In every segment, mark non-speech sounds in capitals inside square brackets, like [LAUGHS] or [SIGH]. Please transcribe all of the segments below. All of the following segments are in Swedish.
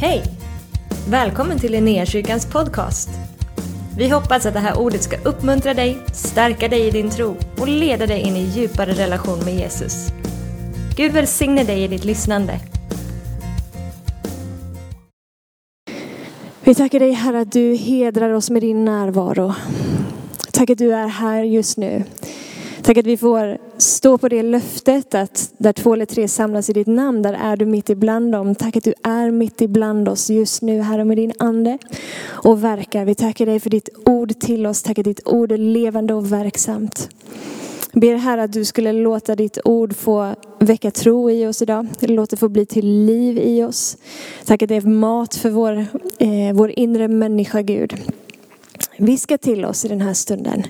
Hej! Välkommen till Linnéakyrkans podcast. Vi hoppas att det här ordet ska uppmuntra dig, stärka dig i din tro och leda dig in i djupare relation med Jesus. Gud välsigne dig i ditt lyssnande. Vi tackar dig Herre att du hedrar oss med din närvaro. Tack att du är här just nu. Tack att vi får stå på det löftet att där två eller tre samlas i ditt namn, där är du mitt ibland dem. Tack att du är mitt ibland oss just nu, Herre, med din ande och verkar. Vi tackar dig för ditt ord till oss. Tack att ditt ord är levande och verksamt. Jag ber Herre att du skulle låta ditt ord få väcka tro i oss idag. Låt det få bli till liv i oss. Tack att det är mat för vår, eh, vår inre människa, Gud. Viska till oss i den här stunden.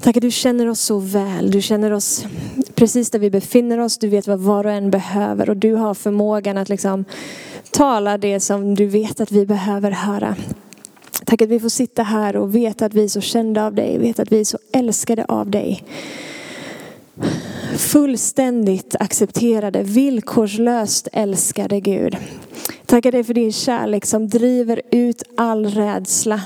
Tack att du känner oss så väl. Du känner oss precis där vi befinner oss. Du vet vad var och en behöver och du har förmågan att liksom tala det som du vet att vi behöver höra. Tack att vi får sitta här och veta att vi är så kända av dig, veta att vi är så älskade av dig. Fullständigt accepterade, villkorslöst älskade Gud. Tackar dig för din kärlek som driver ut all rädsla.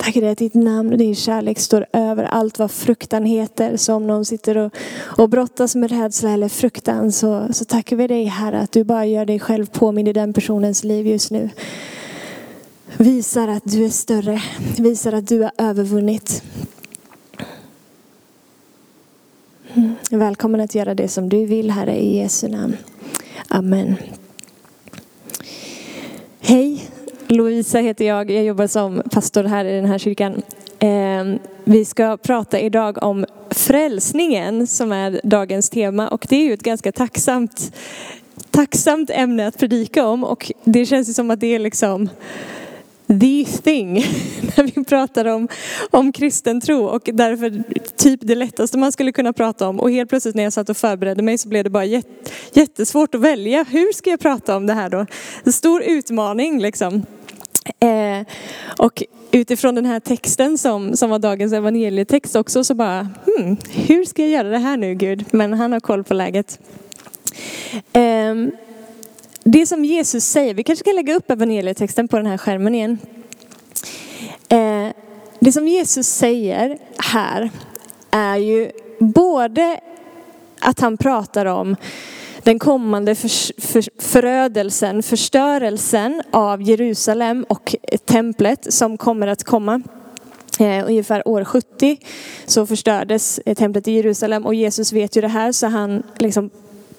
Tackar dig att ditt namn och din kärlek står över allt vad fruktan heter. Så om någon sitter och, och brottas med rädsla eller fruktan så, så tackar vi dig Herre att du bara gör dig själv påmind i den personens liv just nu. Visar att du är större, visar att du har övervunnit. Mm. Välkommen att göra det som du vill Herre i Jesu namn. Amen. Hej, Lovisa heter jag. Jag jobbar som pastor här i den här kyrkan. Ehm, vi ska prata idag om frälsningen som är dagens tema och det är ju ett ganska tacksamt, tacksamt ämne att predika om och det känns ju som att det är liksom the thing [LAUGHS] när vi pratar om, om kristen tro och därför typ det lättaste man skulle kunna prata om. Och helt plötsligt när jag satt och förberedde mig så blev det bara jättesvårt att välja. Hur ska jag prata om det här då? En stor utmaning liksom. Eh, och utifrån den här texten som, som var dagens evangelietext också så bara, hmm, hur ska jag göra det här nu Gud? Men han har koll på läget. Eh, det som Jesus säger, vi kanske kan lägga upp evangelietexten på den här skärmen igen. Eh, det som Jesus säger här är ju både att han pratar om den kommande för, för, förödelsen, förstörelsen av Jerusalem och templet som kommer att komma. Eh, ungefär år 70 så förstördes eh, templet i Jerusalem och Jesus vet ju det här så han liksom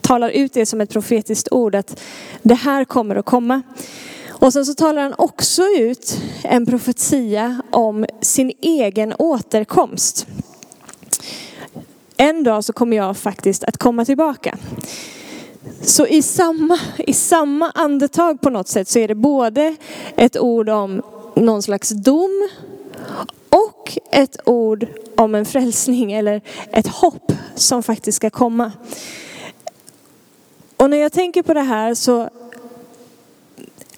talar ut det som ett profetiskt ord att det här kommer att komma. Och sen så talar han också ut en profetia om sin egen återkomst. En dag så kommer jag faktiskt att komma tillbaka. Så i samma, i samma andetag på något sätt så är det både ett ord om någon slags dom och ett ord om en frälsning eller ett hopp som faktiskt ska komma. Och när jag tänker på det här så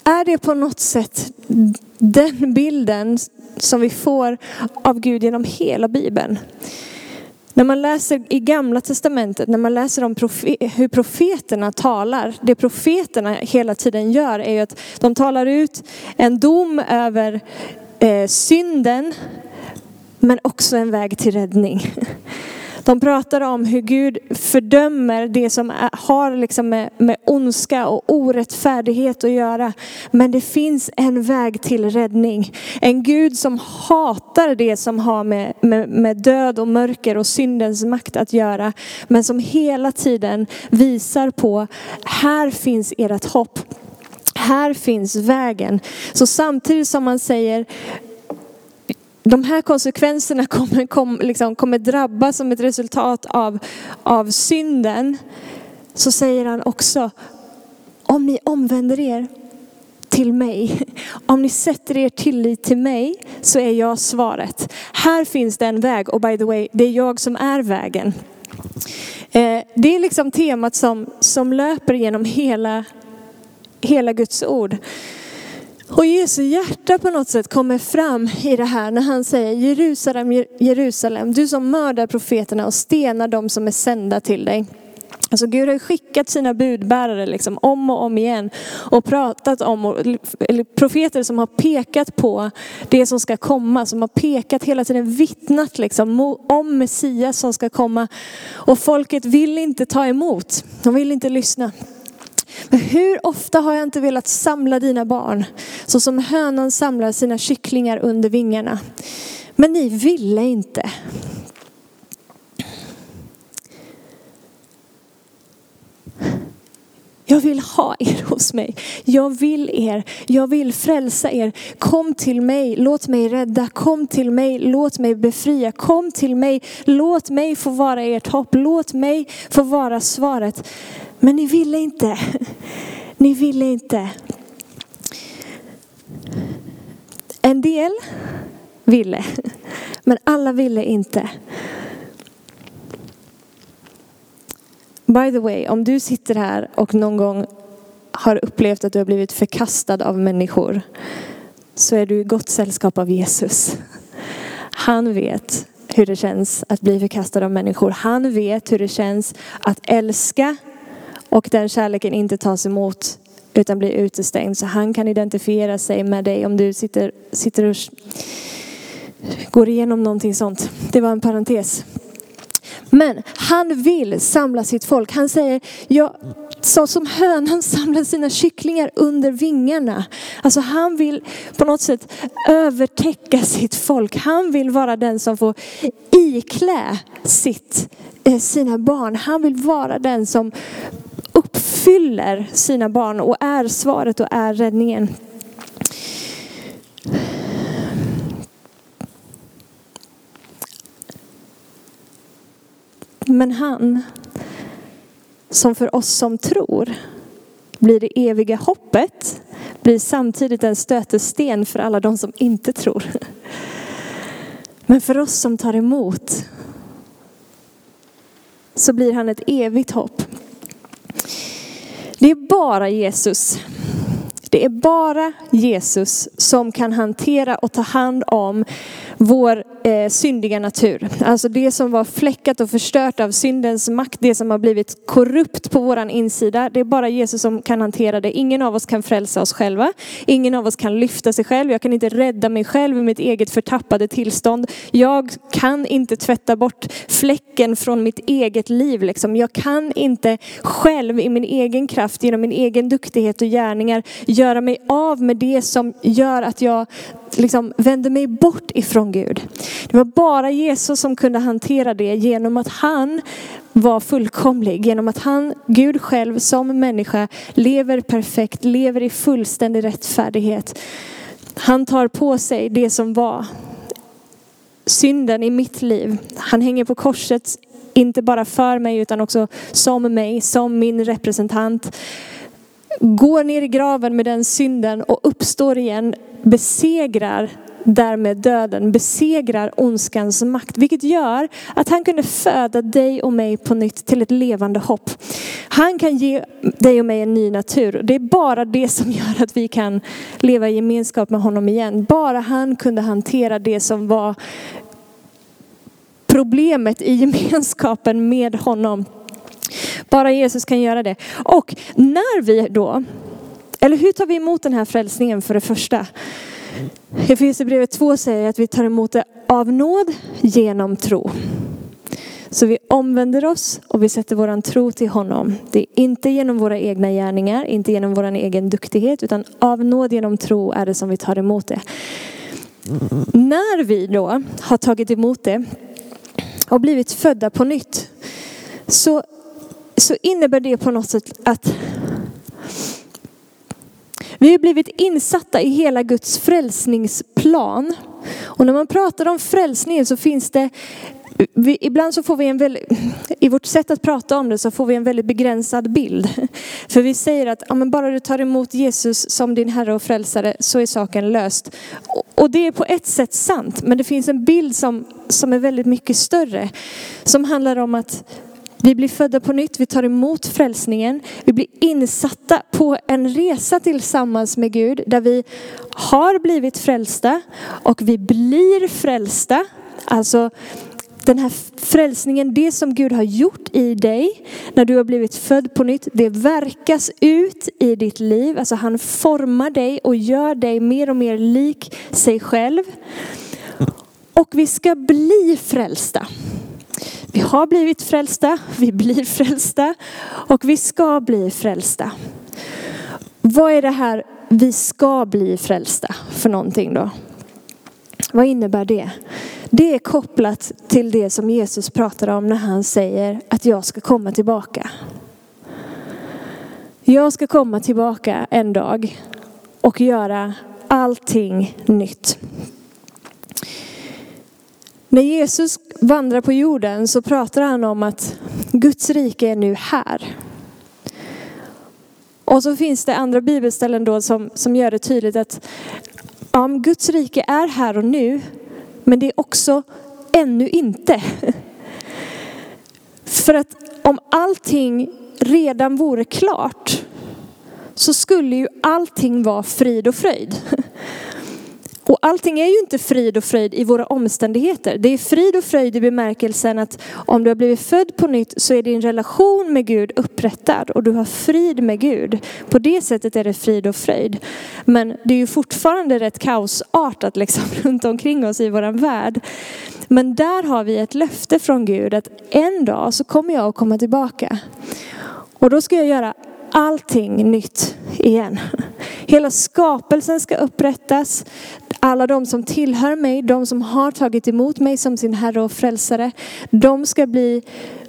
är det på något sätt den bilden som vi får av Gud genom hela Bibeln. När man läser i gamla testamentet, när man läser om profe hur profeterna talar, det profeterna hela tiden gör är ju att de talar ut en dom över eh, synden, men också en väg till räddning. [LAUGHS] De pratar om hur Gud fördömer det som har liksom med, med ondska och orättfärdighet att göra. Men det finns en väg till räddning. En Gud som hatar det som har med, med, med död och mörker och syndens makt att göra. Men som hela tiden visar på, här finns ert hopp. Här finns vägen. Så samtidigt som man säger de här konsekvenserna kommer, kom, liksom, kommer drabba som ett resultat av, av synden. Så säger han också, om ni omvänder er till mig, [LAUGHS] om ni sätter er tillit till mig så är jag svaret. Här finns det en väg och by the way, det är jag som är vägen. Eh, det är liksom temat som, som löper genom hela, hela Guds ord. Och Jesu hjärta på något sätt kommer fram i det här när han säger Jerusalem, Jerusalem, du som mördar profeterna och stenar dem som är sända till dig. Alltså Gud har skickat sina budbärare liksom om och om igen och pratat om, eller profeter som har pekat på det som ska komma, som har pekat hela tiden, vittnat liksom om Messias som ska komma. Och folket vill inte ta emot, de vill inte lyssna. Men hur ofta har jag inte velat samla dina barn, så som hönan samlar sina kycklingar under vingarna. Men ni ville inte. Jag vill ha er hos mig. Jag vill er. Jag vill frälsa er. Kom till mig. Låt mig rädda. Kom till mig. Låt mig befria. Kom till mig. Låt mig få vara ert hopp. Låt mig få vara svaret. Men ni ville inte. [LAUGHS] Ni ville inte. En del ville, [LAUGHS] men alla ville inte. By the way, om du sitter här och någon gång har upplevt att du har blivit förkastad av människor så är du i gott sällskap av Jesus. [LAUGHS] Han vet hur det känns att bli förkastad av människor. Han vet hur det känns att älska och den kärleken inte tas emot utan blir utestängd. Så han kan identifiera sig med dig om du sitter, sitter och går igenom någonting sånt. Det var en parentes. Men han vill samla sitt folk. Han säger, jag, så som hönan [LAUGHS] samlar sina kycklingar under vingarna. Alltså han vill på något sätt övertäcka sitt folk. Han vill vara den som får iklä sitt, eh, sina barn. Han vill vara den som fyller sina barn och är svaret och är räddningen. Men han som för oss som tror blir det eviga hoppet blir samtidigt en stötesten för alla de som inte tror. Men för oss som tar emot så blir han ett evigt hopp. Det är bara Jesus. Det är bara Jesus som kan hantera och ta hand om vår eh, syndiga natur. Alltså det som var fläckat och förstört av syndens makt, det som har blivit korrupt på våran insida. Det är bara Jesus som kan hantera det. Ingen av oss kan frälsa oss själva. Ingen av oss kan lyfta sig själv. Jag kan inte rädda mig själv i mitt eget förtappade tillstånd. Jag kan inte tvätta bort fläcken från mitt eget liv. Liksom. Jag kan inte själv i min egen kraft, genom min egen duktighet och gärningar göra mig av med det som gör att jag liksom vände mig bort ifrån Gud. Det var bara Jesus som kunde hantera det genom att han var fullkomlig. Genom att han, Gud själv som människa, lever perfekt, lever i fullständig rättfärdighet. Han tar på sig det som var synden i mitt liv. Han hänger på korset, inte bara för mig utan också som mig, som min representant går ner i graven med den synden och uppstår igen, besegrar därmed döden, besegrar ondskans makt. Vilket gör att han kunde föda dig och mig på nytt till ett levande hopp. Han kan ge dig och mig en ny natur. Det är bara det som [LAUGHS] gör att vi kan leva i gemenskap med honom igen. Bara han kunde hantera det som var problemet i [LAUGHS] gemenskapen med honom. Bara Jesus kan göra det. Och när vi då, eller hur tar vi emot den här frälsningen för det första? Efesierbrevet 2 säger att vi tar emot det av nåd genom tro. Så vi omvänder oss och vi sätter våran tro till honom. Det är inte genom våra egna gärningar, inte genom vår egen duktighet, utan av nåd genom tro är det som vi tar emot det. När vi då har tagit emot det och blivit födda på nytt så så innebär det på något sätt att vi har blivit insatta i hela Guds frälsningsplan. Och när man pratar om frälsningen så finns det vi, ibland så får vi en väldigt, i vårt sätt att prata om det så får vi en väldigt begränsad bild. För vi säger att ja, men bara du tar emot Jesus som din Herre och Frälsare så är saken löst. Och det är på ett sätt sant, men det finns en bild som, som är väldigt mycket större. Som handlar om att vi blir födda på nytt, vi tar emot frälsningen. Vi blir insatta på en resa tillsammans med Gud där vi har blivit frälsta och vi blir frälsta. Alltså den här frälsningen, det som Gud har gjort i dig när du har blivit född på nytt, det verkas ut i ditt liv. Alltså han formar dig och gör dig mer och mer lik sig själv. Och vi ska bli frälsta. Vi har blivit frälsta, vi blir frälsta och vi ska bli frälsta. Vad är det här vi ska bli frälsta för någonting då? Vad innebär det? Det är kopplat till det som Jesus pratar om när han säger att jag ska komma tillbaka. Jag ska komma tillbaka en dag och göra allting nytt. När Jesus vandrar på jorden så pratar han om att Guds rike är nu här. Och så finns det andra bibelställen då som, som gör det tydligt att ja, Guds rike är här och nu, men det är också ännu inte. [LAUGHS] För att om allting redan vore klart så skulle ju allting vara frid och fröjd. [LAUGHS] Och allting är ju inte frid och fröjd i våra omständigheter. Det är frid och fröjd i bemärkelsen att om du har blivit född på nytt så är din relation med Gud upprättad och du har frid med Gud. På det sättet är det frid och fröjd. Men det är ju fortfarande rätt kaosartat liksom [LAUGHS] runt omkring oss i våran värld. Men där har vi ett löfte från Gud att en dag så kommer jag att komma tillbaka. Och då ska jag göra allting nytt igen. Hela skapelsen ska upprättas. Alla de som tillhör mig, de som har tagit emot mig som sin Herre och Frälsare, de ska bli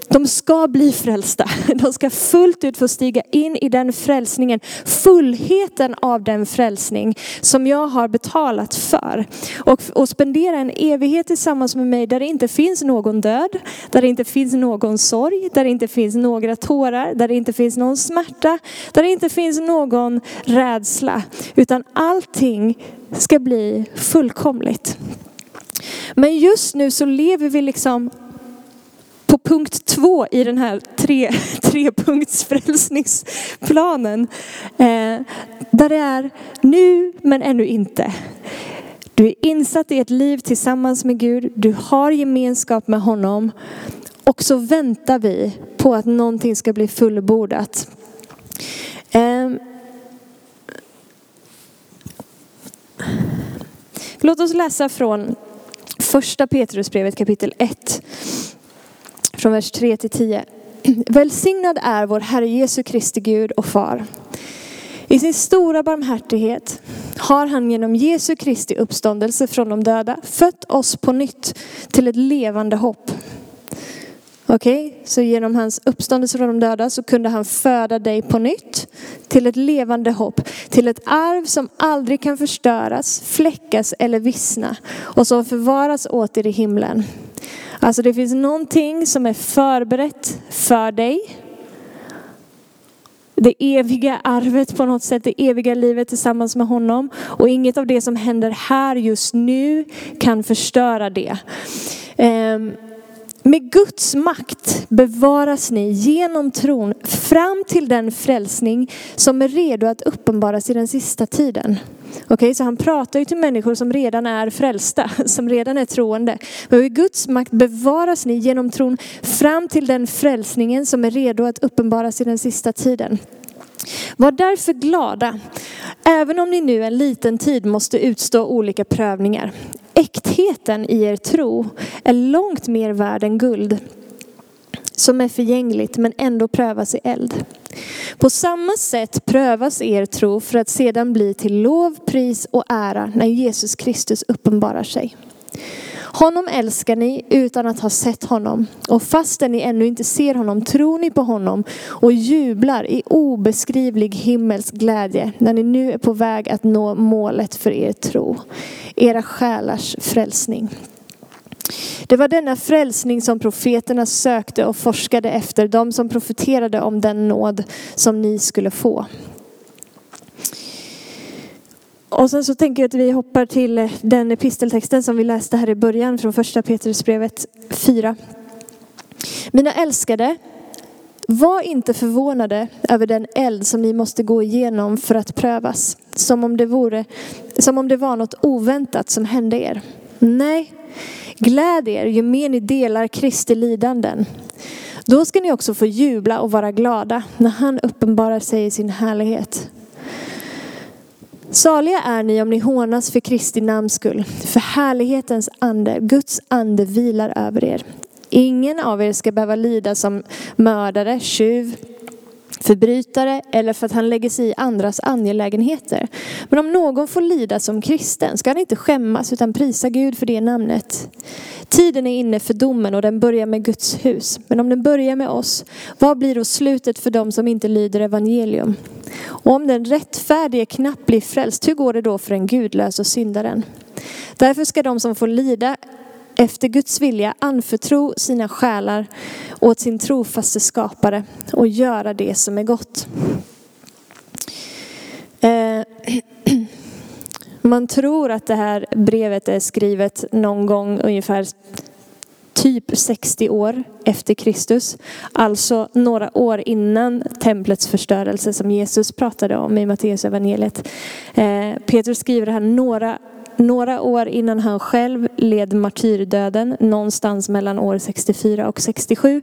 de ska bli frälsta. [LAUGHS] De ska fullt ut få stiga in i den frälsningen, fullheten av den frälsning som jag har betalat för. Och, och spendera en evighet tillsammans med mig där det inte finns någon död, där det inte finns någon sorg, där det inte finns några tårar, där det inte finns någon smärta, där det inte finns någon rädsla. Utan allting ska bli fullkomligt. Men just nu så lever vi liksom på punkt två i den här tre, [LAUGHS] trepunkts frälsningsplanen. Eh, där det är nu men ännu inte. Du är insatt i ett liv tillsammans med Gud. Du har gemenskap med honom. Och så väntar vi på att någonting ska bli fullbordat. Eh, låt oss läsa från första Petrusbrevet kapitel 1 från vers 3 till 10. Välsignad är vår Herre Jesu Kristi Gud och Far. I sin stora barmhärtighet har han genom Jesu Kristi uppståndelse från de döda fött oss på nytt till ett levande hopp. Okej, okay? så genom hans uppståndelse från de döda så kunde han föda dig på nytt till ett levande hopp. Till ett arv som aldrig kan förstöras, fläckas eller vissna och som förvaras åt er i himlen. Alltså det finns någonting som är förberett för dig. Det eviga arvet på något sätt, det eviga livet tillsammans med honom. Och inget av det som händer här just nu kan förstöra det. Um, med Guds makt bevaras ni genom tron fram till den frälsning som är redo att uppenbaras i den sista tiden. Okej, okay, så han pratar ju till människor som redan är frälsta, [LAUGHS] som redan är troende. Men med Guds makt bevaras ni genom tron fram till den frälsningen som är redo att uppenbaras i den sista tiden. Var därför glada, även om ni nu en liten tid måste utstå olika prövningar. Äktheten i er tro är långt mer värd än guld som är förgängligt men ändå prövas i eld. På samma sätt prövas er tro för att sedan bli till lov, pris och ära när Jesus Kristus uppenbarar sig. Honom älskar ni utan att ha sett honom. Och fastän ni ännu inte ser honom tror ni på honom och jublar i obeskrivlig himmelsk glädje när ni nu är på väg att nå målet för er tro. Era själars frälsning. Det var denna frälsning som profeterna sökte och forskade efter, de som profeterade om den nåd som ni skulle få. Och sen så tänker jag att vi hoppar till eh, den episteltexten som vi läste här i början från första Petrusbrevet 4. Mina älskade, var inte förvånade över den eld som ni måste gå igenom för att prövas. Som om det, vore, som om det var något oväntat som hände er. Nej, Gläd er ju mer ni delar Kristi lidanden. Då ska ni också få jubla och vara glada när han uppenbarar sig i sin härlighet. Saliga är ni om ni hånas för Kristi namns skull, för härlighetens ande, Guds ande vilar över er. Ingen av er ska behöva lida som mördare, tjuv, förbrytare eller för att han lägger sig i andras angelägenheter. Men om någon får lida som kristen ska han inte skämmas utan prisa Gud för det namnet. Tiden är inne för domen och den börjar med Guds hus. Men om den börjar med oss, vad blir då slutet för dem som inte lyder evangelium? Och om den rättfärdige knappt blir frälst, hur går det då för den gudlös och syndaren? Därför ska de som får lida efter Guds vilja anförtro sina själar åt sin trofaste skapare och göra det som är gott. Eh, [CLEARS THROAT] man tror att det här brevet är skrivet någon gång ungefär typ 60 år efter Kristus. Alltså några år innan templets förstörelse som Jesus pratade om i Matteus evangeliet. Eh, Petrus skriver här några några år innan han själv led martyrdöden, någonstans mellan år 64 och 67.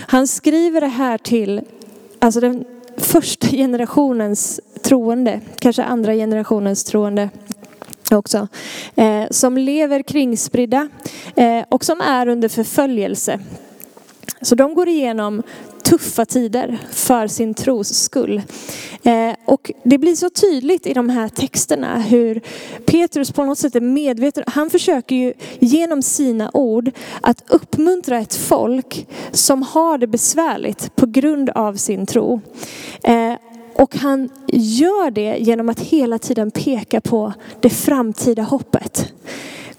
Han skriver det här till alltså den första [LAUGHS] generationens troende, kanske andra generationens troende också, eh, som lever kringspridda eh, och som är under förföljelse. Så de går igenom tuffa tider för sin tros skull. Eh, och det blir så tydligt i de här texterna hur Petrus på något sätt är medveten. Han försöker ju genom sina ord att uppmuntra ett folk som har det besvärligt på grund av sin tro. Eh, och han gör det genom att hela tiden peka på det framtida hoppet.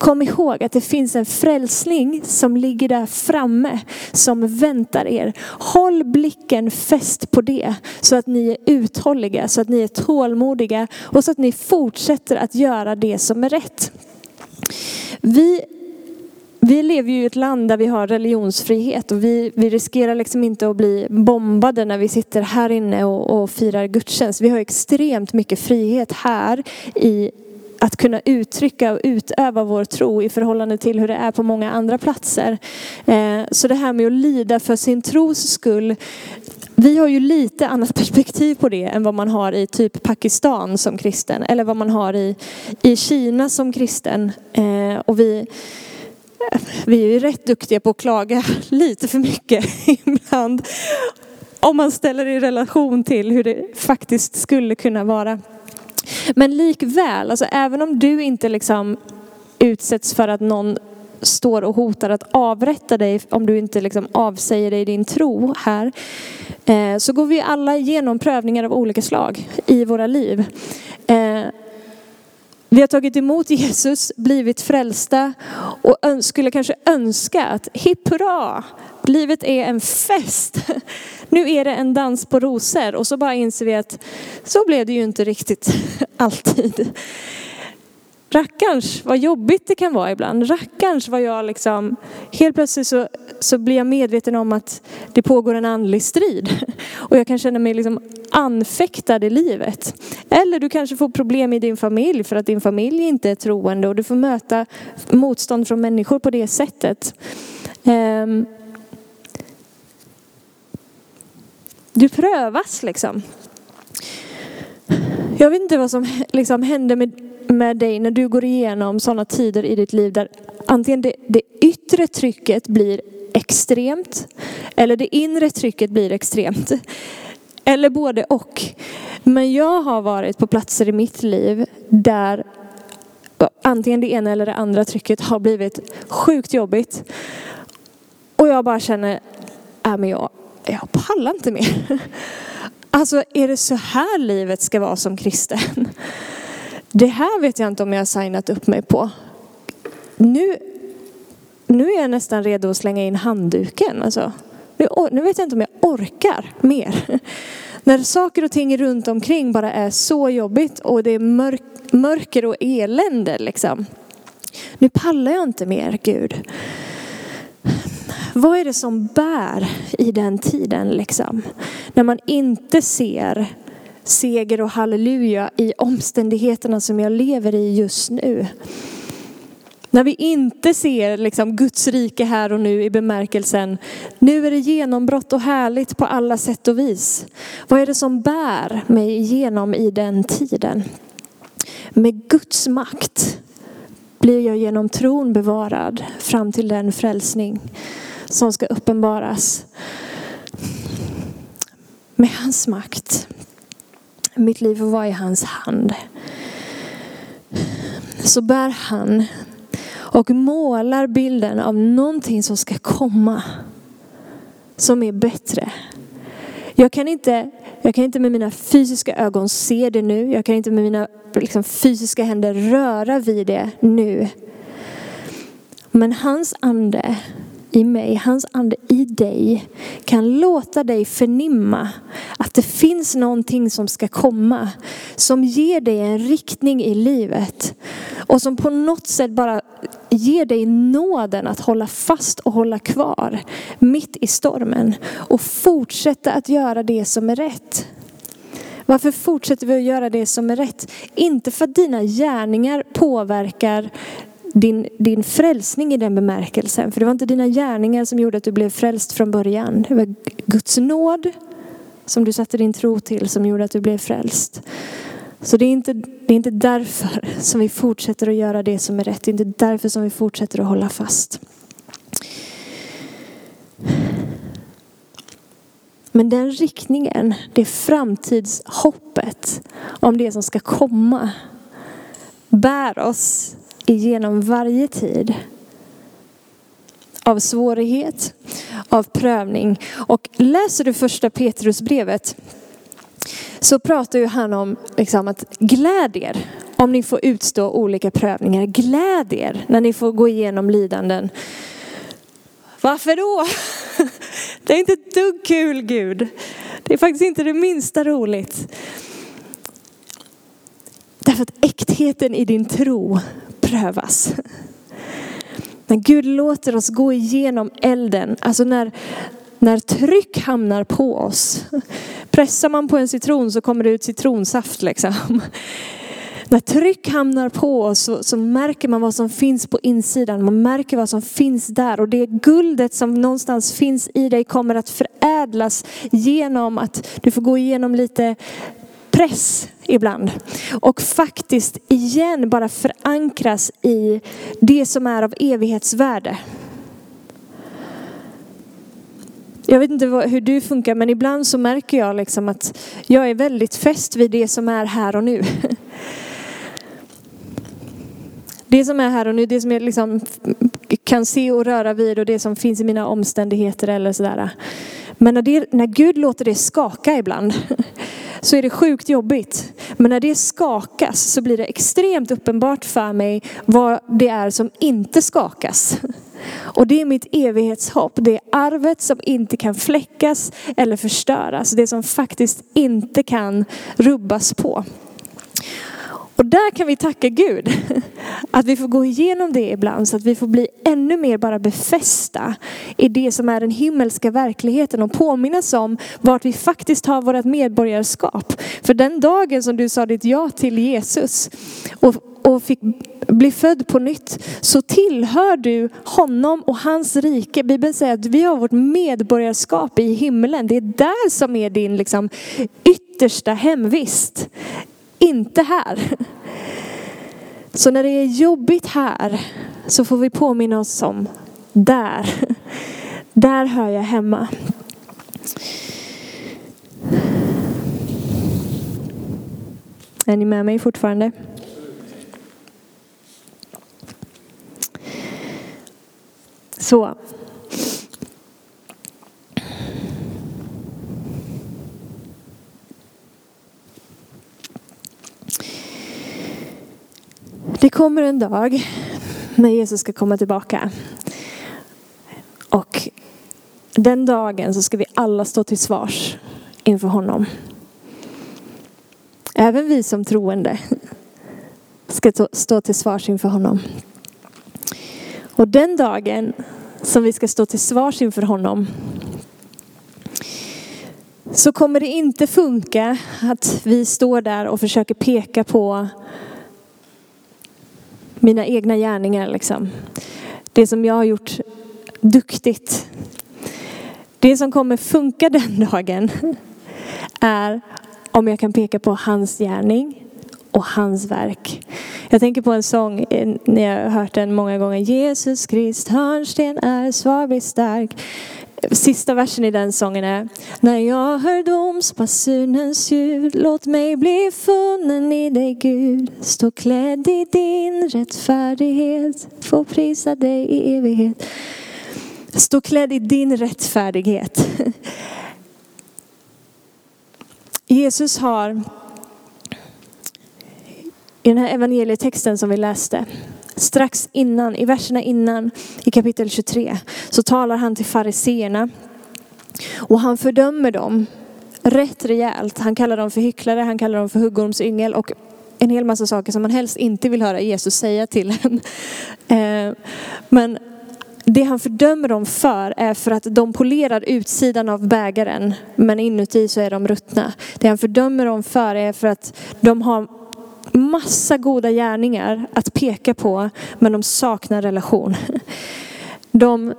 Kom ihåg att det finns en frälsning som ligger där framme som väntar er. Håll blicken fäst på det så att ni är uthålliga, så att ni är tålmodiga och så att ni fortsätter att göra det som är rätt. Vi vi lever ju i ett land där vi har religionsfrihet och vi, vi riskerar liksom inte att bli bombade när vi sitter här inne och, och firar gudstjänst. Vi har extremt mycket frihet här i att kunna uttrycka och utöva vår tro i förhållande till hur det är på många andra platser. Eh, så det här med att lida för sin tros skull, vi har ju lite annat [LAUGHS] perspektiv på det än vad man har i typ Pakistan som kristen eller vad man har i, i Kina som kristen. Eh, och vi, vi är ju rätt duktiga på att klaga [LAUGHS] lite för mycket [LAUGHS] ibland. Om man ställer det i relation till hur det faktiskt skulle kunna vara. Men likväl, alltså även om du inte liksom utsätts för att någon står och hotar att avrätta dig om du inte liksom avsäger dig din tro här. Eh, så går vi alla igenom prövningar av olika slag i våra liv. Eh, vi har tagit emot Jesus, blivit frälsta och skulle kanske önska att hipp hurra, livet är en fest. [LAUGHS] Nu är det en dans på rosor och så bara inser vi att så blev det ju inte riktigt [LAUGHS] alltid. Rackarns vad jobbigt det kan vara ibland. Rackarns vad jag liksom, helt plötsligt så, så blir jag medveten om att det pågår en andlig strid. [LAUGHS] Och jag kan känna mig liksom anfäktad i livet. Eller du kanske får problem i din familj för att din familj inte är troende och du får möta motstånd från människor på det sättet. Ehm, du prövas liksom. Jag vet inte vad som liksom hände med, med dig när du går igenom sådana tider i ditt liv där antingen det, det yttre trycket blir extremt eller det inre trycket blir extremt. Eller både och. Men jag har varit på platser i mitt liv där antingen det ena eller det andra trycket har blivit sjukt jobbigt. Och jag bara känner, äh, men jag, jag pallar inte mer. [LAUGHS] Alltså är det så här livet ska vara som kristen? Det här vet jag inte om jag har signat upp mig på. Nu, nu är jag nästan redo att slänga in handduken. Alltså, nu, nu vet jag inte om jag orkar mer. [LAUGHS] När saker och ting runt omkring bara är så jobbigt och det är mörk, mörker och elände liksom. Nu pallar jag inte mer Gud. Vad är det som bär i den tiden liksom? När man inte ser seger och halleluja i omständigheterna som jag lever i just nu. När vi inte ser liksom Guds rike här och nu i bemärkelsen, nu är det genombrott och härligt på alla sätt och vis. Vad är det som bär mig igenom i den tiden? Med Guds makt blir jag genom tron bevarad fram till den frälsning som ska uppenbaras. Med hans makt. Mitt liv får vara i hans hand. Så bär han och målar bilden av någonting som ska komma. Som är bättre. Jag kan inte, jag kan inte med mina fysiska ögon se det nu. Jag kan inte med mina liksom, fysiska händer röra vid det nu. Men hans ande i mig, hans ande i dig kan låta dig förnimma att det finns någonting som ska komma. Som ger dig en riktning i livet. Och som på något sätt bara ger dig nåden att hålla fast och hålla kvar mitt i stormen. Och fortsätta att göra det som är rätt. Varför fortsätter vi att göra det som är rätt? Inte för att dina gärningar påverkar din, din frälsning i den bemärkelsen. För det var inte dina gärningar som gjorde att du blev frälst från början. Det var Guds nåd som du satte din tro till som gjorde att du blev frälst. Så det är, inte, det är inte därför som vi fortsätter att göra det som är rätt. Det är inte därför som vi fortsätter att hålla fast. Men den riktningen, det framtidshoppet om det som ska komma bär oss igenom varje tid av svårighet, av prövning. Och läser du första Petrusbrevet så pratar ju han om liksom att gläd er om ni får utstå olika prövningar. Gläd er när ni får gå igenom lidanden. Varför då? [LAUGHS] Det är inte ett dugg kul Gud. Det är faktiskt inte det minsta roligt. Därför att äktheten i din tro prövas. När Gud låter oss gå igenom elden, alltså när, när tryck hamnar på oss. Pressar man på en citron så kommer det ut citronsaft liksom. När tryck hamnar på oss så, så, märker man vad som finns på insidan. Man märker vad som finns där. Och det guldet som någonstans finns i dig kommer att förädlas genom att du får gå igenom lite press ibland. Och faktiskt igen bara förankras i det som är av evighetsvärde. Jag vet inte hur du funkar men ibland så märker jag liksom att jag är väldigt fäst vid det som är här och nu. [LAUGHS] Det som är här och nu, det som jag liksom kan se och röra vid och det som finns i mina omständigheter eller sådär. Men när, det, när Gud låter det skaka ibland [LAUGHS] så är det sjukt jobbigt. Men när det skakas så blir det extremt uppenbart för mig vad det är som inte skakas. Och det är mitt evighetshopp. Det är arvet som inte kan fläckas eller förstöras. Det som faktiskt inte kan rubbas på. Och där kan vi tacka Gud. Att vi får gå igenom det ibland så att vi får bli ännu mer bara befästa i det som är den himmelska verkligheten och påminnas om vart vi faktiskt har vårt medborgarskap. För den dagen som du sa ditt ja till Jesus och, och fick bli född på nytt så tillhör du honom och hans rike. Bibeln säger att vi har vårt medborgarskap i himlen. Det är där som är din liksom, yttersta hemvist inte här. Så när det är jobbigt här så får vi påminna oss om där. [LAUGHS] Där hör jag hemma. Är ni med mig fortfarande? Så. Det kommer en dag när Jesus ska komma tillbaka. Och den dagen så ska vi alla stå till svars inför honom. Även vi som troende ska stå till svars inför honom. Och den dagen som vi ska stå till svars inför honom så kommer det inte funka att vi står där och försöker peka på mina egna gärningar liksom. Det som jag har gjort duktigt. Det som kommer funka [LAUGHS] den dagen är om jag kan peka på hans gärning och hans verk. Jag tänker på en sång eh, när jag har hört den många gånger. Jesus Krist, hörnsten är svag, blir stark. Sista versen i den sången är När jag hör domsbasunens ljud Låt mig bli funnen i dig Gud Stå klädd i din rättfärdighet Få prisa dig i evighet Stå klädd i din rättfärdighet. [LAUGHS] Jesus har i den här evangelietexten som vi läste, strax innan, i verserna innan, i kapitel 23, så talar han till fariseerna. Och han fördömer dem rätt rejält. Han kallar dem för hycklare, han kallar dem för huggormsyngel och en hel massa saker som man helst inte vill höra Jesus säga till en. [LAUGHS] Eh, men det han fördömer dem för är för att de polerar utsidan av bägaren men inuti så är de ruttna. Det han fördömer dem för är för att de har massa goda gärningar att peka på men de saknar relation. De,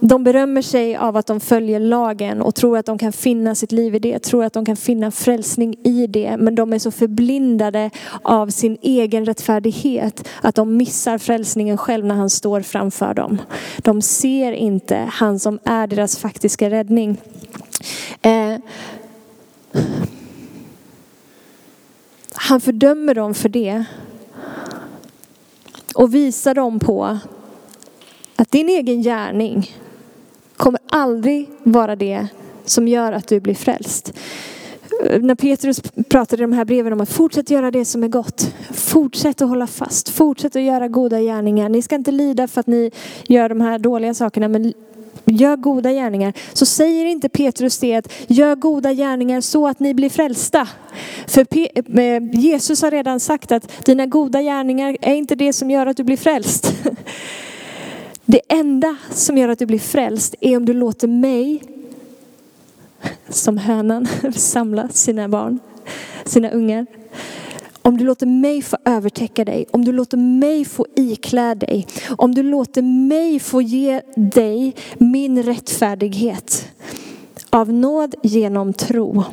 de berömmer sig av att de följer lagen och tror att de kan finna sitt liv i det, tror att de kan finna frälsning i det. Men de är så förblindade av sin egen rättfärdighet att de missar frälsningen själv när han står framför dem. De ser inte han som är deras faktiska räddning. Eh, han fördömer dem för det och visar dem på att din egen gärning kommer aldrig vara det som gör att du blir frälst. När Petrus pratade i de här breven om att fortsätta göra det som är gott. Fortsätt att hålla fast. Fortsätt att göra goda gärningar. Ni ska inte lida för att ni gör de här dåliga sakerna. Men gör goda gärningar. Så säger inte Petrus det att gör goda gärningar så att ni blir frälsta. För eh, Jesus har redan sagt att dina goda gärningar är inte det som gör att du blir frälst. [LAUGHS] Det enda som gör att du blir frälst är om du låter mig, som hönan, [LAUGHS] samla sina barn, sina ungar. Om du låter mig få övertäcka dig, om du låter mig få iklä dig, om du låter mig få ge dig min rättfärdighet av nåd genom tro.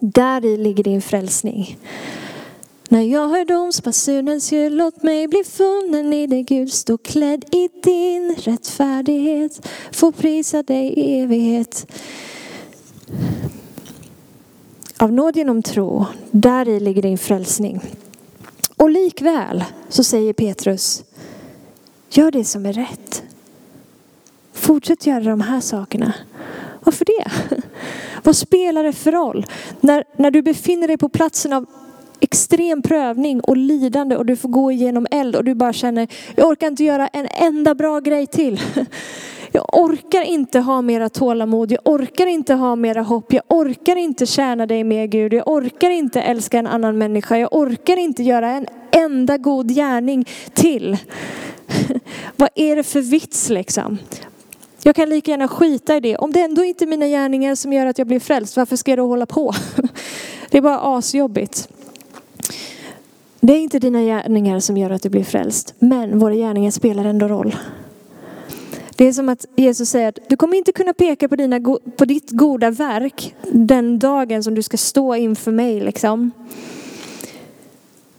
Där i ligger din frälsning. När jag hör domsbasunens ljud, låt mig bli funnen i dig Gud. Stå klädd i din rättfärdighet, få prisa dig i evighet. Av nåd genom tro, där i ligger din frälsning. Och likväl så säger Petrus, gör det som är rätt. Fortsätt göra de här sakerna. Varför det? [LAUGHS] Vad spelar det för roll? När, när du befinner dig på platsen av extrem prövning och lidande och du får gå igenom eld och du bara känner, jag orkar inte göra en enda bra grej till. [LAUGHS] Jag orkar inte ha mera tålamod, jag orkar inte ha mera hopp, jag orkar inte tjäna dig mer Gud, jag orkar inte älska en annan människa, jag orkar inte göra en enda god gärning till. [LAUGHS] Vad är det för vits liksom? Jag kan lika gärna skita i det. Om det ändå inte är mina gärningar som gör att jag blir frälst, varför ska jag då hålla på? [LAUGHS] Det är bara asjobbigt. Det är inte dina gärningar som gör att du blir frälst, men våra gärningar spelar ändå roll. Det är som att Jesus säger att du kommer inte kunna peka på, dina, på ditt goda verk den dagen som du ska stå inför mig. Liksom.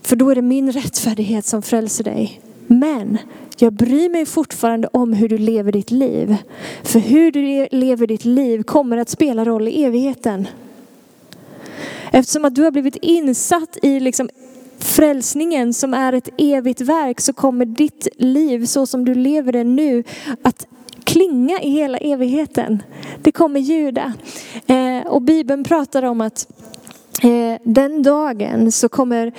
För då är det min rättfärdighet som frälser dig. Men jag bryr mig fortfarande om hur du lever ditt liv. För hur du lever ditt liv kommer att spela roll i evigheten. Eftersom att du har blivit insatt i liksom frälsningen som är ett evigt verk så kommer ditt liv så som du lever det nu att klinga i hela evigheten. Det kommer ljuda. Eh, och Bibeln pratar om att eh, den dagen så kommer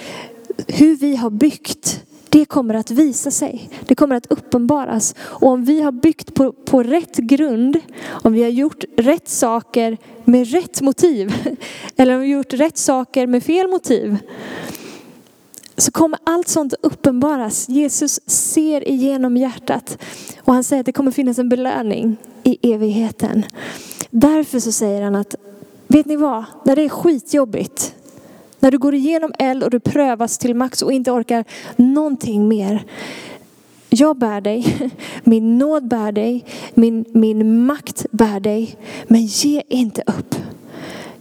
hur vi har byggt det kommer att visa sig. Det kommer att uppenbaras. Och om vi har byggt på, på rätt grund, om vi har gjort rätt saker med rätt motiv, [LAUGHS] eller om vi har gjort rätt saker med fel motiv, så kommer allt sånt uppenbaras. Jesus ser igenom hjärtat och han säger att det kommer finnas en belöning i evigheten. Därför så säger han att, vet ni vad, när det är skitjobbigt, När du går igenom eld och du prövas till max och inte orkar någonting mer. Jag bär dig, [LAUGHS] min nåd bär dig, min, min makt bär dig. Men ge inte upp.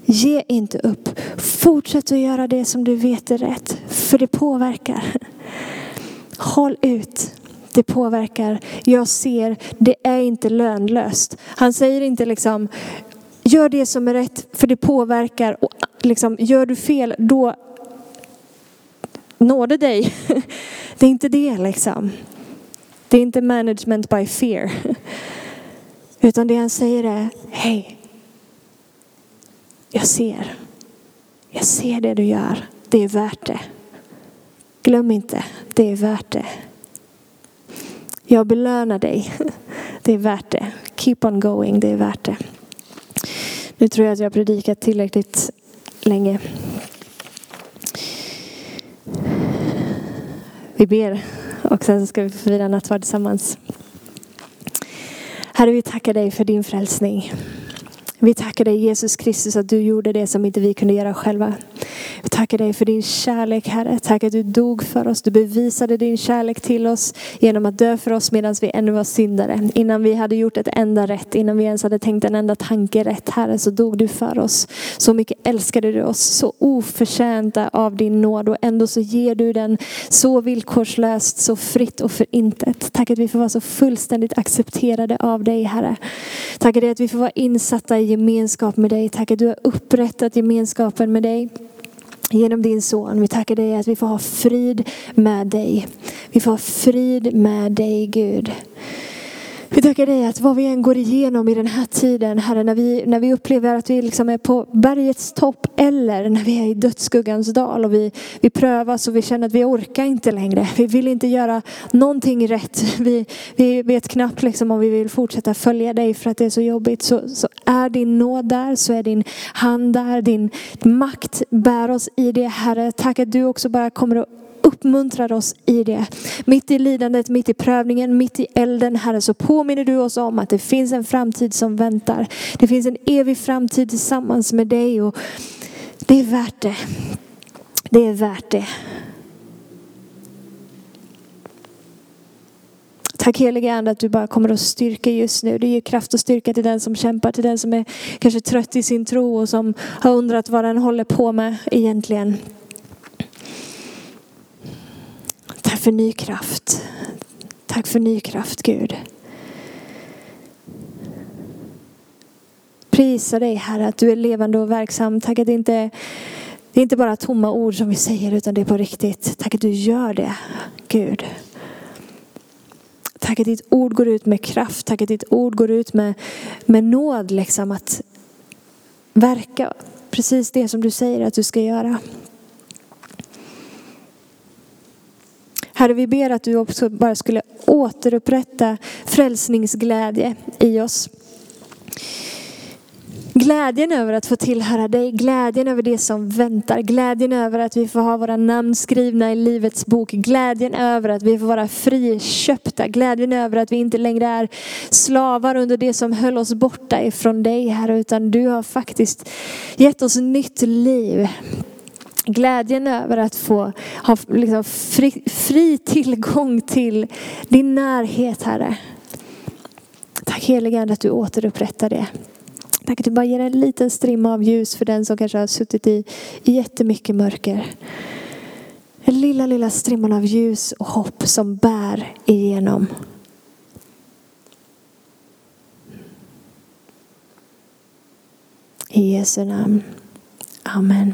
Ge inte upp. Fortsätt att göra det som du vet är rätt. För det påverkar. Håll ut. Det påverkar. Jag ser, det är inte lönlöst. Han säger inte liksom, gör det som är rätt för det påverkar. Och liksom, gör du fel, då nåde dig. [LAUGHS] Det är inte det liksom. Det är inte management by fear. [LAUGHS] Utan det han säger är, hej, jag ser. Jag ser det du gör. Det är värt det. Glöm inte, det är värt det. Jag belönar dig. [LAUGHS] Det är värt det. Keep on going, det är värt det. Nu tror jag att jag har predikat tillräckligt länge. Vi ber och sen ska vi få fira nattvard tillsammans. Herre, vi tackar dig för din frälsning. Vi tackar dig Jesus Kristus att du gjorde det som inte vi kunde göra själva. Vi tackar dig för din kärlek Herre. Tack att du dog för oss. Du bevisade din kärlek till oss genom att dö för oss medan vi ännu var syndare. Innan vi hade gjort ett enda rätt, innan vi ens hade tänkt en enda tanke rätt Herre så dog du för oss. Så mycket älskade du oss, så oförtjänta av din nåd och ändå så ger du den så villkorslöst, så fritt och för intet. Tack att vi får vara så fullständigt accepterade av dig Herre. Tack att vi får vara insatta i gemenskap med dig. Tack att du har upprättat gemenskapen med dig genom din son. Vi tackar dig att vi får ha frid med dig. Vi får ha frid med dig Gud. Vi tackar dig att vad vi än går igenom i den här tiden, Herre, när vi, när vi upplever att vi liksom är på bergets topp eller när vi är i dödsskuggans dal och vi, vi prövas och vi känner att vi orkar inte längre. Vi vill inte göra någonting rätt. Vi, vi vet knappt liksom om vi vill fortsätta följa dig för att det är så jobbigt. Så, så är din nåd där, så är din hand där, din makt bär oss i det Herre. Tack att du också bara kommer att uppmuntrar oss i det. Mitt i lidandet, mitt i prövningen, mitt i elden Herre så påminner du oss om att det finns en framtid som väntar. Det finns en evig framtid tillsammans med dig och det är värt det. Det är värt det. Tack helige Ande att du bara kommer att styrka just nu. Det ger kraft och styrka till den som kämpar, till den som är kanske trött i sin tro och som har undrat vad den håller på med egentligen. Tack för ny kraft. Tack för ny kraft Gud. Prisa dig Herre att du är levande och verksam. Tack att det inte det är inte bara tomma ord som vi säger utan det är på riktigt. Tack att du gör det Gud. Tack att ditt ord går ut med kraft. Tack att ditt ord går ut med, med nåd liksom att verka precis det som du säger att du ska göra. Herre, vi ber att du också bara skulle återupprätta frälsningsglädje i oss. Glädjen över att få tillhöra dig, glädjen över det som väntar, glädjen över att vi får ha våra namn skrivna i livets bok, glädjen över att vi får vara friköpta, glädjen över att vi inte längre är slavar under det som höll oss borta ifrån dig Herre, utan du har faktiskt gett oss nytt liv. Glädjen över att få ha liksom fri, fri tillgång till din närhet Herre. Tack helige Ande att du återupprättar det. Tack att du bara ger en liten strimma av ljus för den som kanske har suttit i, i jättemycket mörker. En lilla, lilla strimman av ljus och hopp som bär igenom. I Jesu namn. Amen.